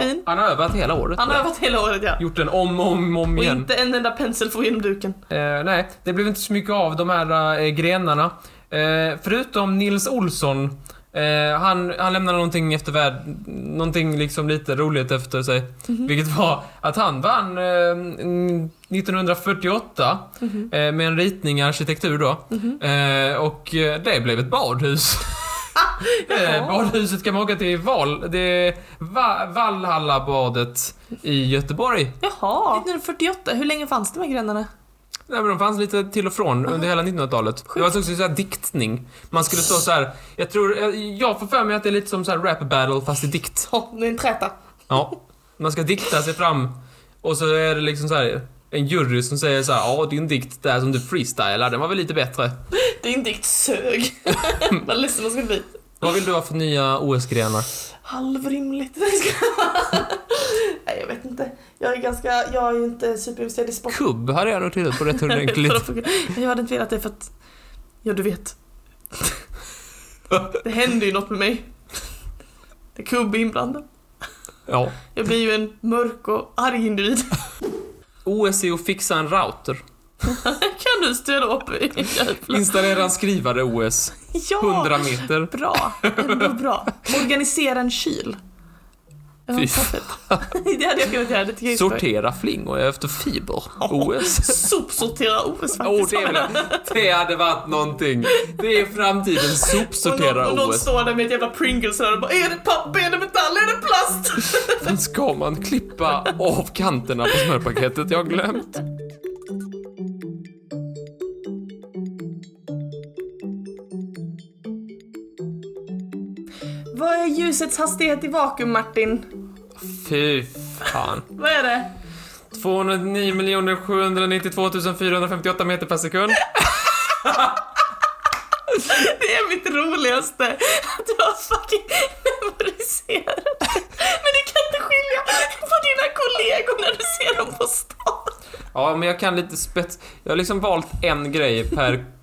Fin. Han har övat hela året. Han har övat hela året ja. Gjort den om och om, om Och igen. inte en enda pensel får genom duken. Eh, nej, det blev inte så mycket av de här eh, grenarna. Eh, förutom Nils Olsson. Eh, han, han lämnade någonting efter värld, någonting liksom lite roligt efter sig. Vilket var att han vann eh, mm, 1948 eh, med en ritning i arkitektur då. Eh, och eh, det blev ett badhus. eh, badhuset kan man åka till Val, det är Va, Valhallabadet i Göteborg. Jaha. 1948, hur länge fanns de här grenarna? Nej men de fanns lite till och från under hela 1900-talet. Det var också så här diktning. Man skulle stå så här. jag tror, jag- jag får för mig att det är lite som så här rap battle fast i dikt. Ja, det är en träta. Ja. Man ska dikta sig fram och så är det liksom så här en jury som säger så här, ja din dikt där som du freestylar, den var väl lite bättre. Din dikt sög. Vad ledsen man skulle bli. Vad vill du ha för nya OS-grenar? Halvrimligt. Nej, jag vet inte. Jag är ganska, jag är ju inte superinvesterad i sport. Kubb hade jag nog tittat på rätt ordentligt. jag hade inte velat det för att, ja du vet. Det händer ju något med mig. Det är kubb inblandad. Ja. Jag blir ju en mörk och arg individ. OS är att fixa en router. Kan du stöda upp i jävla... Installera en skrivare OS. Ja! 100 meter. Bra, ändå bra. Organisera en kyl. Fy. Det hade jag kunnat göra, det tycker jag. Sortera flingor efter fiber. OS. Sopsortera OS faktiskt. Åh, det, väl- det hade varit någonting. Det är framtiden. och någon, Sopsortera och någon OS. står där med ett jävla Pringles och bara Är det papp, är det metall, är det plast? Ska man klippa av kanterna på smörpaketet? Jag har glömt. Är ljusets hastighet i vakuum Martin? Fy fan. Vad är det? 209 792 458 meter per sekund. Det är mitt roligaste att du har fucking memoriserat det. Men du kan inte skilja på dina kollegor när du ser dem på stan. Ja, men jag kan lite spets... Jag har liksom valt en grej per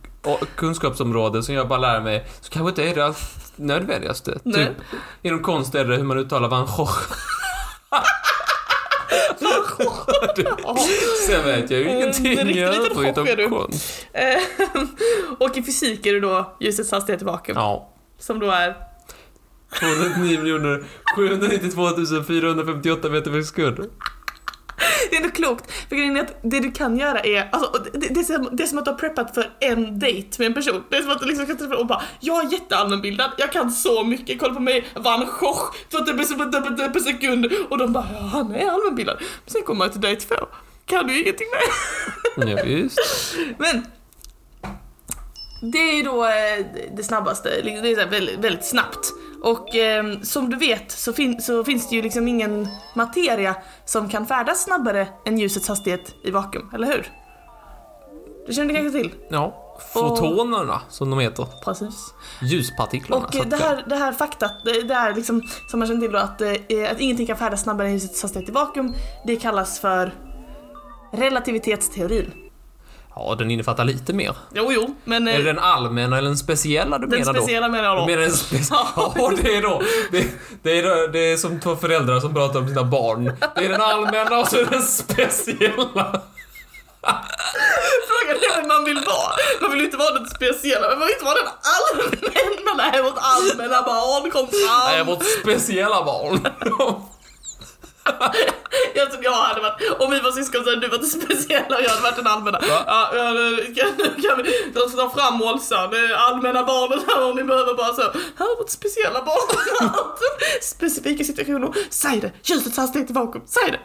kunskapsområde som jag bara lär mig. Så kanske inte är det nödvändigaste. Nej. Typ, inom konst är det hur man uttalar van Gogh. Sen vet jag ju En ingenting i riktig liten övrigt chock är du. konst. Eh, Och i fysik är det då ljusets hastighet i vakuum. Ja. Som då är... 209 miljoner 792 458 meter per sekund. Det är ändå klokt. För grejen är att det du kan göra är, alltså, det, det, är som, det är som att du har preppat för en date med en person. Det är som att du liksom ska träffa och bara, jag är jätteallmänbildad, jag kan så mycket, kolla på mig, van Gogh, 40 meter per sekund. Och de bara, ja han är allmänbildad. Men sen kommer man till date två, kan du ingenting mer. Ja, visst. Men det är då eh, det snabbaste, det är här väldigt, väldigt snabbt. Och eh, som du vet så, fin- så finns det ju liksom ingen materia som kan färdas snabbare än ljusets hastighet i vakuum, eller hur? Det känner du kanske till? Ja, fotonerna som de heter. Precis. Ljuspartiklarna. Och eh, det här, det här faktat, det, det är liksom som man känner till då att, eh, att ingenting kan färdas snabbare än ljusets hastighet i vakuum, det kallas för relativitetsteorin. Ja, den innefattar lite mer. Jo, jo, men eh, Är det den allmänna eller den speciella du den menar då? speciella menar jag Du då. menar den speciella? Ja, det är då. Det, det, är då, det är som två föräldrar som pratar om sina barn. Det är den allmänna och så är det den speciella. Frågan är vem man vill vara. Man vill ju inte vara den speciella, men man vill inte vara den allmänna. Nej, vårt allmänna barn kom Nej, fram. vårt speciella barn. Jag tror jag hade varit, om vi var syskon så hade du varit den speciella och jag hade varit den allmänna. Va? Ja, kan, kan vi ta fram Målsan, allmänna barnet här om ni behöver bara så. Här är vårt speciella barn. Specifika situationer. Säg det, ljusets hastighet i vakuum, säg det.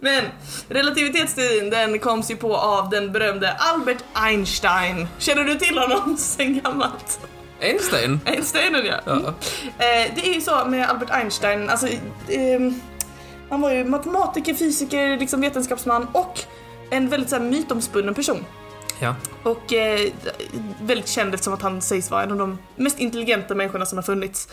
Men relativitetsteorin den koms ju på av den berömde Albert Einstein. Känner du till honom sen gammalt? Einstein? Einsteinen ja. Ja. Mm. Eh, det är ju så med Albert Einstein, alltså ehm, han var ju matematiker, fysiker, liksom vetenskapsman och en väldigt så här, mytomspunnen person. Ja. Och eh, väldigt känd eftersom att han sägs vara en av de mest intelligenta människorna som har funnits.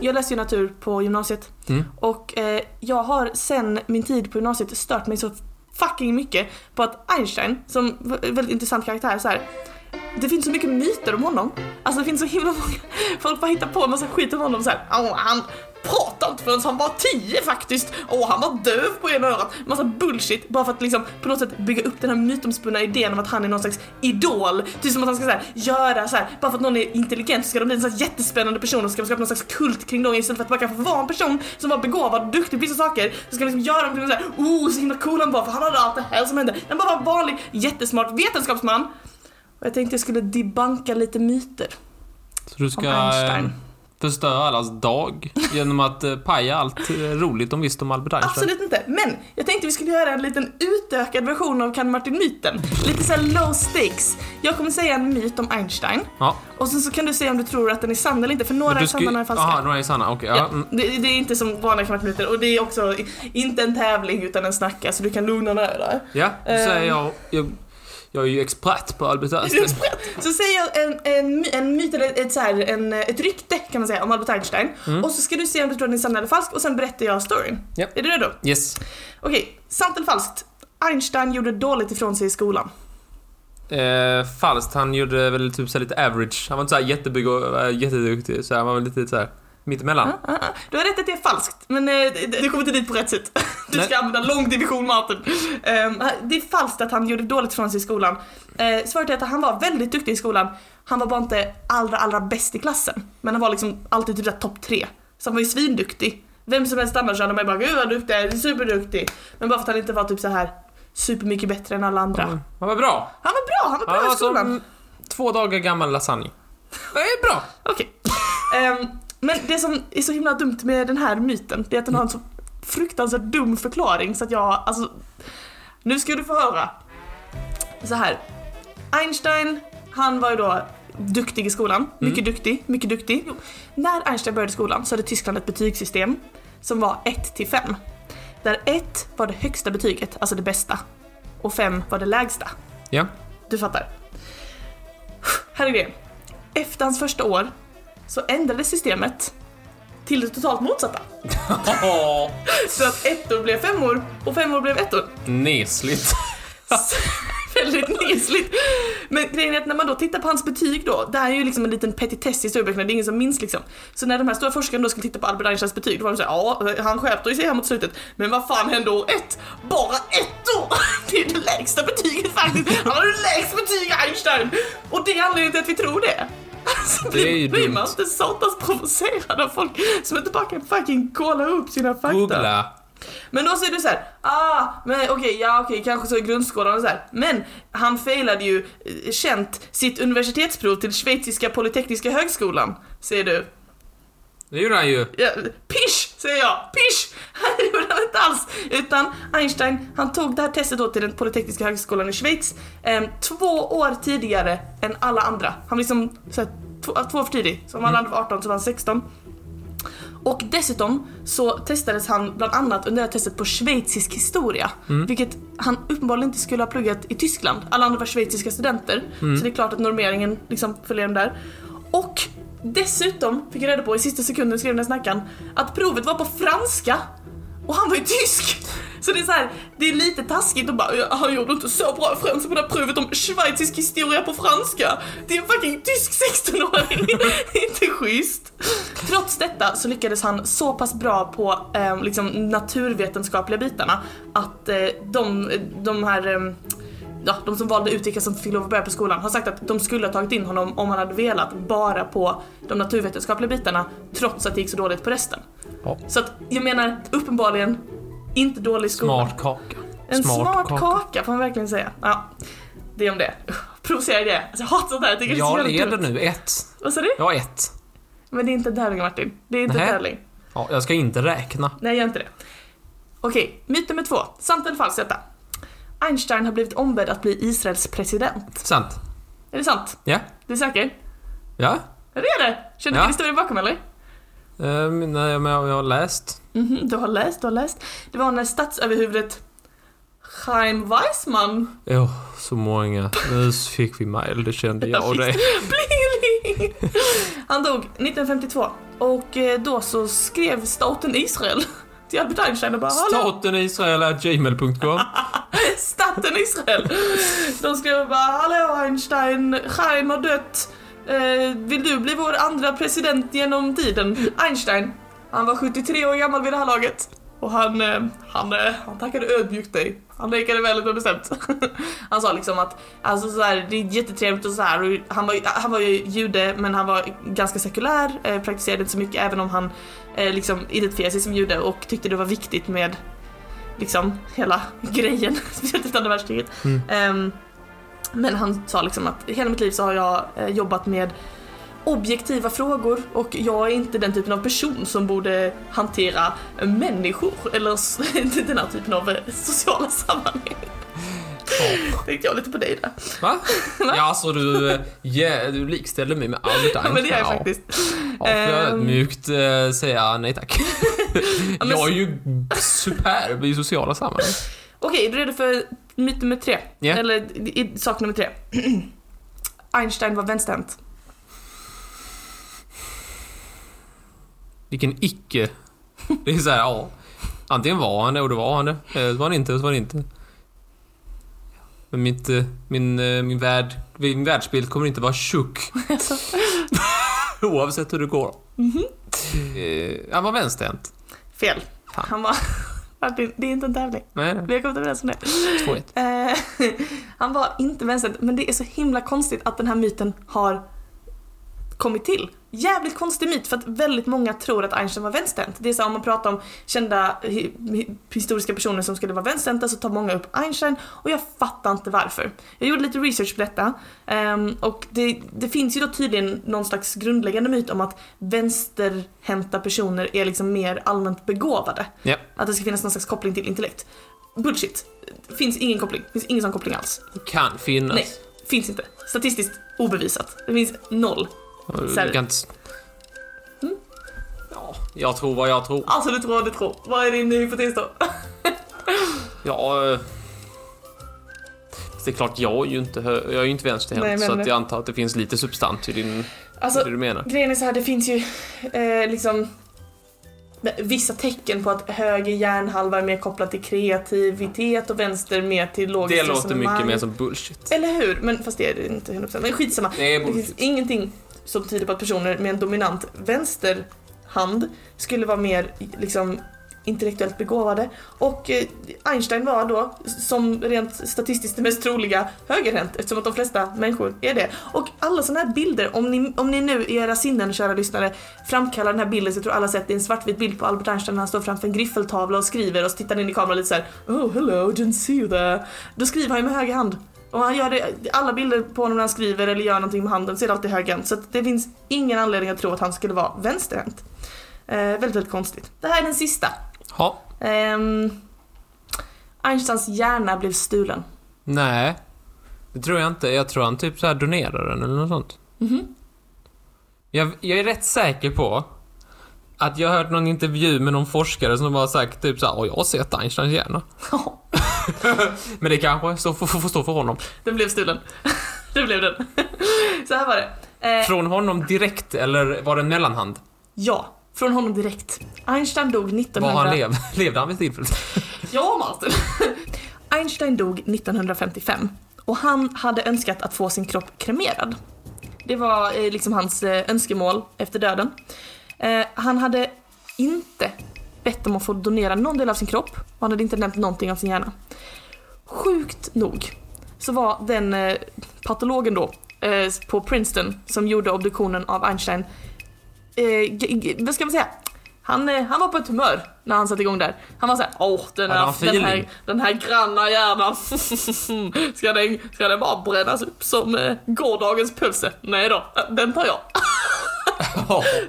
Jag läste ju natur på gymnasiet Mm. och eh, jag har sen min tid på gymnasiet stört mig så fucking mycket på att Einstein, som v- väldigt intressant karaktär så här. Det finns så mycket myter om honom. Alltså det finns så himla många, folk bara hittar på en massa skit om honom såhär, oh, "Åh, han pratade inte förrän han var 10 faktiskt. Åh, han var döv på ena örat. Massa bullshit bara för att liksom på något sätt bygga upp den här mytomspunna idén om att han är någon slags idol. Typ som att han ska så här, göra så här, bara för att någon är intelligent så ska de bli en sån här jättespännande person och så ska de skapa någon slags kult kring dem istället för att bara kanske få vara en person som var begåvad och duktig på vissa saker. Så ska de liksom göra dem till såhär, oh så himla cool han var för han hade allt det här som hände. Han bara var en vanlig jättesmart vetenskapsman. Och jag tänkte jag skulle debunka lite myter Så du ska eh, förstöra allas dag genom att eh, paja allt eh, roligt de visste om Albert Einstein? Absolut inte. Men jag tänkte vi skulle göra en liten utökad version av Kan Martin-myten. Lite såhär low stakes. Jag kommer säga en myt om Einstein Ja. och sen så kan du säga om du tror att den är sann eller inte för några är sanna och några är falska. Aha, några är sanna. Okej, ja. Ja, mm. det, det är inte som vanliga Kan Martin-myter och det är också inte en tävling utan en snacka så du kan lugna ner dig. ja då säger Ehm. jag, jag... Jag är ju expert på Albert Einstein. Så säger jag en, en, en myt eller ett, så här, en, ett rykte kan man säga om Albert Einstein och så ska du se om du tror den är sann eller falsk och sen berättar jag storyn. Mm. Ja. Är du redo? Yes. Okej, sant eller falskt? Einstein gjorde dåligt ifrån sig i skolan. Eh, falskt, han gjorde väl typ så lite average. Han var inte så här jättebygg och äh, jätteduktig, så han var väl lite så här mittemellan. Ah, ah. Du har rätt att det är falskt, men eh, du kommer inte dit på rätt sätt. Du Nej. ska använda lång division Martin. Ehm, det är falskt att han gjorde dåligt ifrån sig i skolan. Uh, svaret är att han var väldigt duktig i skolan. Han var bara inte allra, allra bäst i klassen. Men han var liksom alltid typ topp tre. Så han var ju svinduktig. Vem som helst annars hade man ju bara gud vad duktig, du är superduktig. Men bara för att han inte var typ så här supermycket bättre än alla andra. Mm. Han var bra. Han var bra, han var bra Han i skolan. som två dagar gammal lasagne. Det är bra. Okej. Ehm, men det som är så himla dumt med den här myten, det är att den har en så fruktansvärt dum förklaring så att jag, alltså... Nu ska du få höra. Så här. Einstein, han var ju då duktig i skolan. Mycket duktig, mycket duktig. När Einstein började skolan så hade Tyskland ett betygssystem som var 1 till 5. Där 1 var det högsta betyget, alltså det bästa. Och 5 var det lägsta. Ja. Du fattar. här är grejen. Efter hans första år så ändrades systemet till det totalt motsatta. Så att ettor blev femmor och femmor blev ettor. Nesligt. Väldigt nesligt. Men grejen är att när man då tittar på hans betyg då, det här är ju liksom en liten petitess i historieböckerna, det är ingen som minns liksom. Så när de här stora forskarna då skulle titta på Albert Einsteins betyg, då var de såhär, ja, han skärpte sig här mot slutet, men vad fan hände år ett? Bara ettor! Det är det lägsta betyget faktiskt, han har det lägsta betyg Einstein! Och det är anledningen till att vi tror det. Alltså, Det är ju blir dumt. man inte satans provocerad av folk som inte bara kan fucking kolla upp sina fakta? Googla. Men då så är det så här, ah, men okej, ja okej, kanske så i grundskolan och så här. Men han failade ju eh, känt sitt universitetsprov till schweiziska polytekniska högskolan, säger du. Det gjorde han ju. Ja, pisch, säger jag, pisch! Det gjorde han inte alls. Utan Einstein, han tog det här testet då till den polytekniska högskolan i Schweiz eh, två år tidigare än alla andra. Han var liksom så här, två, två år för tidig. Så om alla andra var 18 så var han 16. Och dessutom så testades han bland annat under det här testet på schweizisk historia. Vilket han uppenbarligen inte skulle ha pluggat i Tyskland. Alla andra var schweiziska studenter. Så det är klart att normeringen liksom följer dem där. Och dessutom fick jag reda på i sista sekunden skrev den här snackaren att provet var på franska. Och han var ju tysk! Så det är så här, det är lite taskigt att bara han gjorde inte så bra ifrån sig på det här provet om schweizisk historia på franska. Det är en fucking tysk 16-åring. Inte schysst. Trots detta så lyckades han så pass bra på eh, liksom naturvetenskapliga bitarna att eh, de, de här eh, Ja, de som valde ut vilka som fick lov att börja på skolan har sagt att de skulle ha tagit in honom om han hade velat bara på de naturvetenskapliga bitarna trots att det gick så dåligt på resten. Ja. Så att jag menar uppenbarligen inte dålig skola. Smart kaka. En smart, kaka. får man verkligen säga. Ja, det är om det. Provocerar det. Alltså, jag hatar sånt här, jag tycker det är Jag leder nu. Ett. Vad sa du? Jag har ett. Men det är inte en tävling Martin. Det är inte en tävling. Ja, jag ska inte räkna. Nej, gör inte det. Okej, myt nummer två. Sant eller falskt detta? Einstein har blivit ombedd att bli Israels president. Sant. Är det sant? Ja. Du är säker? Ja. Ja, det är det. Känner du Ja. till historien bakom eller? Ehm, nej, men jag, jag har läst. Mhm, du har läst, du har läst. Det var när statsöverhuvudet Chaim Weissman Åh, så många. Nu fick vi mail, det kände jag och. Pling! Han dog 1952 och eh, då så skrev staten Israel till Albert Einstein och bara Hallå, Staten Israel är gmail.com. staten Israel! De skrev bara Hallå Einstein, Chaim har dött. Eh, vill du bli vår andra president genom tiden? Einstein, han var 73 år gammal vid det här laget. Och han, eh, han, eh, han tackade ödmjukt dig. Han nekade väldigt bestämt. Han sa liksom att alltså så här, det är jättetrevligt och så här. Och han, var, han var ju jude men han var ganska sekulär, eh, praktiserade inte så mycket även om han liksom identifierade sig som jude och tyckte det var viktigt med liksom hela grejen, speciellt efter andra världskriget. Mm. Ehm, men han sa liksom att hela mitt liv så har jag jobbat med objektiva frågor och jag är inte den typen av person som borde hantera människor eller den här typen av eh, sociala sammanhang. Ja. Tänkte jag lite på dig där. Va? Ja, alltså du, yeah, du likställer mig med Albert Einstein. Ja, men det är jag Ja. faktiskt. Ja, får jag Ehm. ödmjukt eh, säga nej tack. men- jag är ju superb i sociala sammanhang. Okej, är du redo för myt nummer tre? Ja. Eller sak nummer tre. Einstein var vänsterhänt. Vilken icke. Det är så här, ja. Antingen var han det och då var han det. Eller så var han inte och så var han inte. Men mitt, eh, min, eh, min, värld, min världsbild kommer inte vara tjock. Oavsett hur det går. Eh, han var vänsterhänt. Fel. Fan. Han var... Det är inte en tävling. Nej, nej. Vi har kommit överens om det. 2-1. Eh, han var inte vänsterhänt, men det är så himla konstigt att den här myten har kommit till. Jävligt konstig myt för att väldigt många tror att Einstein var vänsterhänt. Det är så om man pratar om kända hi- hi- historiska personer som skulle vara vänsterhänta så tar många upp Einstein och jag fattar inte varför. Jag gjorde lite research på detta ehm, och det, det finns ju då tydligen någon slags grundläggande myt om att vänsterhänta personer är liksom mer allmänt begåvade. Ja. Att det ska finnas någon slags koppling till intellekt. Bullshit. Finns ingen koppling. Finns ingen sån koppling alls. Kan finnas. Nej, finns inte. Statistiskt obevisat. Det finns noll. Här- kan inte... Ja, jag tror vad jag tror. Alltså du tror vad du tror. Vad är din hypotes då? Ja... eh, det är klart, jag är ju inte, hö- jag är ju inte Nej, vänsterhänt, men så att jag antar att det finns lite substans i din, Alltså, det du menar. grejen är så här, det finns ju eh, liksom vissa tecken på att höger hjärnhalva är mer kopplad till kreativitet och vänster mer till logiskt Det låter mycket mer som bullshit. Eller hur? Men fast det är det inte 100%. Men skitsamma. Det är Det finns ingenting som tyder på att personer med en dominant vänster hand skulle vara mer liksom intellektuellt begåvade. Och eh, Einstein var då, som rent statistiskt det mest troliga, högerhänt eftersom att de flesta människor är det. Och alla sådana här bilder, om ni, om ni nu i era sinnen, kära lyssnare, framkallar den här bilden så jag tror alla sett det är en svartvit bild på Albert Einstein när han står framför en griffeltavla och skriver och så tittar han in i kameran lite såhär Oh hello, didn't see you there. Då skriver han ju med höger hand. Och han gör det, alla bilder på honom när han skriver eller gör någonting med handen så är det alltid högerhänt. Så det finns ingen anledning att tro att han skulle vara vänsterhänt. Eh, väldigt, väldigt konstigt. Det här är den sista. Ja. Ehm, Einsteins hjärna blev stulen. Nej. Det tror jag inte. Jag tror han typ så här donerar den eller något sånt. Mhm. Jag, jag är rätt säker på att jag har hört någon intervju med någon forskare som har sagt typ såhär, jag har sett Einsteins hjärna. Men det kanske står, får, får stå för honom. den blev stulen. det blev den. så här var det. Eh, Från honom direkt, eller var det en mellanhand? ja, från honom direkt. Einstein dog 1900... Var han lev, levde han vid tillfället? Ja, Martin. Einstein dog 1955 och han hade önskat att få sin kropp kremerad. Det var eh, liksom hans eh, önskemål efter döden. Eh, han hade inte bett om att få donera någon del av sin kropp och han hade inte nämnt någonting om sin hjärna. Sjukt nog så var den eh, patologen då eh, på Princeton som gjorde obduktionen av Einstein, eh, vad ska man säga? Han, eh, han var på ett humör när han satte igång där. Han var såhär, åh den, här, den, här, den här granna hjärnan, ska, den, ska den bara brännas upp som eh, gårdagens pölse? Nej då, den tar jag.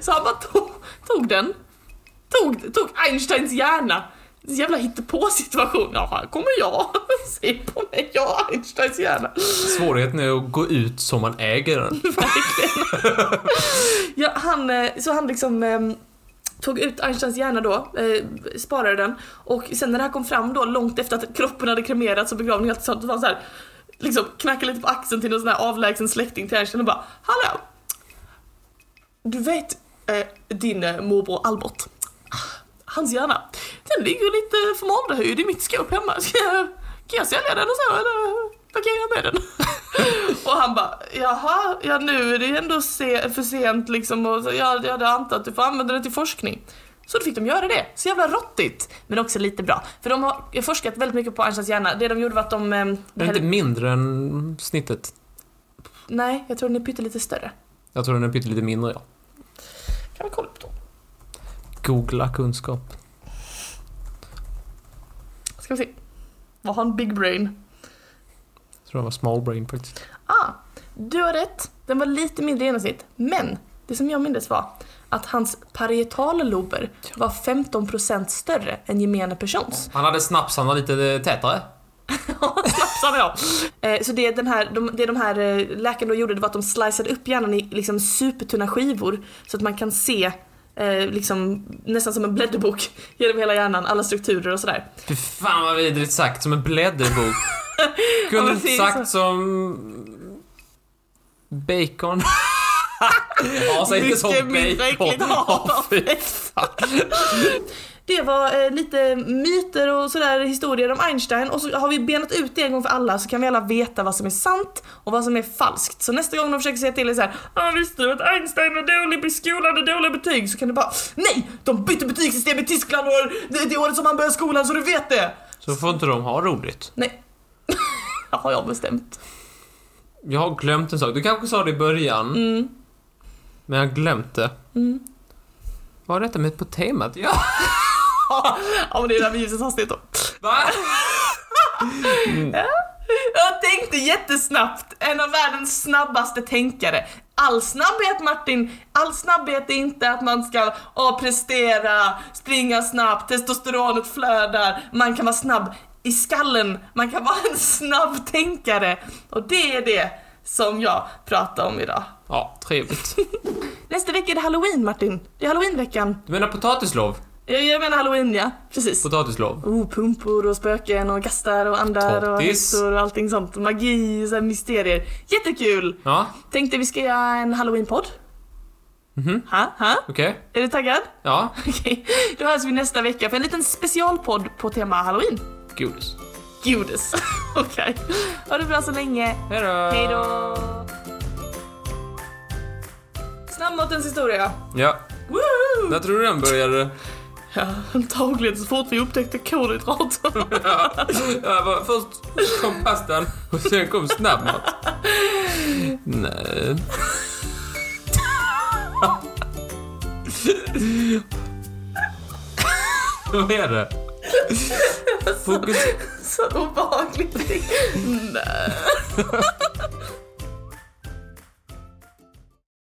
Så han bara tog, tog den, tog, tog Einsteins hjärna. Jävla hittepå-situation. Ja, här kommer jag. Se på mig, jag har Einsteins hjärna. Svårigheten är att gå ut som man äger den. Verkligen. ja, han, eh, så han liksom ehm, tog ut Einsteins hjärna då, eh, sparade den och sen när det här kom fram då långt efter att kroppen hade kremerats och begravningen helt sånt, så var han så här, liksom knackade lite på axeln till någon sån här avlägsen släkting till Einstein och bara Hallå! Du vet eh, din eh, morbror Albert? Hans hjärna, den ligger lite formaldehyd i mitt skåp hemma. Ska jag, kan jag sälja den och så eller vad kan jag göra med den? och han bara, jaha, ja nu är det ändå se, för sent liksom och så, ja, jag hade antat att du får använda den till forskning. Så då fick de göra det. Så jävla råttigt. Men också lite bra. För de har forskat väldigt mycket på Einsteins hjärna. Det de gjorde var att de... Eh, Är det inte mindre än snittet? Nej, jag tror den är pyttelite större. Jag tror den är pyttelite mindre, ja. Kan vi kolla på dem? Googla kunskap. Ska vi se. Var han big brain? Jag tror det var small brain faktiskt. Ah, du har rätt. Den var lite mindre i genomsnitt. Men det som jag minns var att hans parietallober var 15% större än gemene persons. Han hade snapsarna lite tätare. Snapsarna ja. Eh, Så det, den här, de, det de här eh, läkarna då gjorde det var att de sliceade upp hjärnan i liksom supertunna skivor så att man kan se eh, liksom, nästan som en blädderbok genom hela hjärnan, alla strukturer och sådär. Fy fan vad vidrigt sagt, som en blädderbok. Ja, Kunde men inte det är sagt som... Bacon. ja, säg inte som Mycket mindre bacon. äckligt. Ja. Det var eh, lite myter och sådär historier om Einstein och så har vi benat ut det en gång för alla så kan vi alla veta vad som är sant och vad som är falskt. Så nästa gång de försöker säga till dig såhär ah, visste du att Einstein var dålig i skolan och dåliga betyg? Så kan du bara NEJ! De bytte betygssystem i Tyskland och det, det året som han började skolan så du vet det! Så får inte de ha roligt. Nej. Det har jag bestämt. Jag har glömt en sak. Du kanske sa det i början. Mm. Men jag har glömt det. Mm. Vad har detta med på temat? Ja. Ja men det är där med ljusets hastighet då. Va? Jag tänkte jättesnabbt, en av världens snabbaste tänkare. All snabbhet Martin, all snabbhet är inte att man ska åh, prestera, springa snabbt, testosteronet flödar. Man kan vara snabb i skallen, man kan vara en snabb tänkare. Och det är det som jag pratar om idag. Ja, trevligt. Nästa vecka är det halloween Martin. Det är halloweenveckan. Du menar potatislov? Jag, menar halloween ja, precis. Potatislov. Oh, pumpor och spöken och gastar och andar och Tottis. häxor och allting sånt. Magi, så här mysterier. Jättekul! Ja, Tänkte vi ska göra en halloween-podd. Mhm. Ha? Ha? okej. Är du taggad? Ja, Okej, då hörs vi nästa vecka för en liten specialpodd på tema halloween. godis. Godis. Okej. Ha det bra så länge. Hej då! Hej då! Snabbmatens historia. Ja, Woo! när tror du den började? Ja, antagligen så fort vi upptäckte kolhydrater. ja, ja, först kom pastan och sen kom snabbmat. Nej. Vad är det? Fokus... så obehagligt. Nej.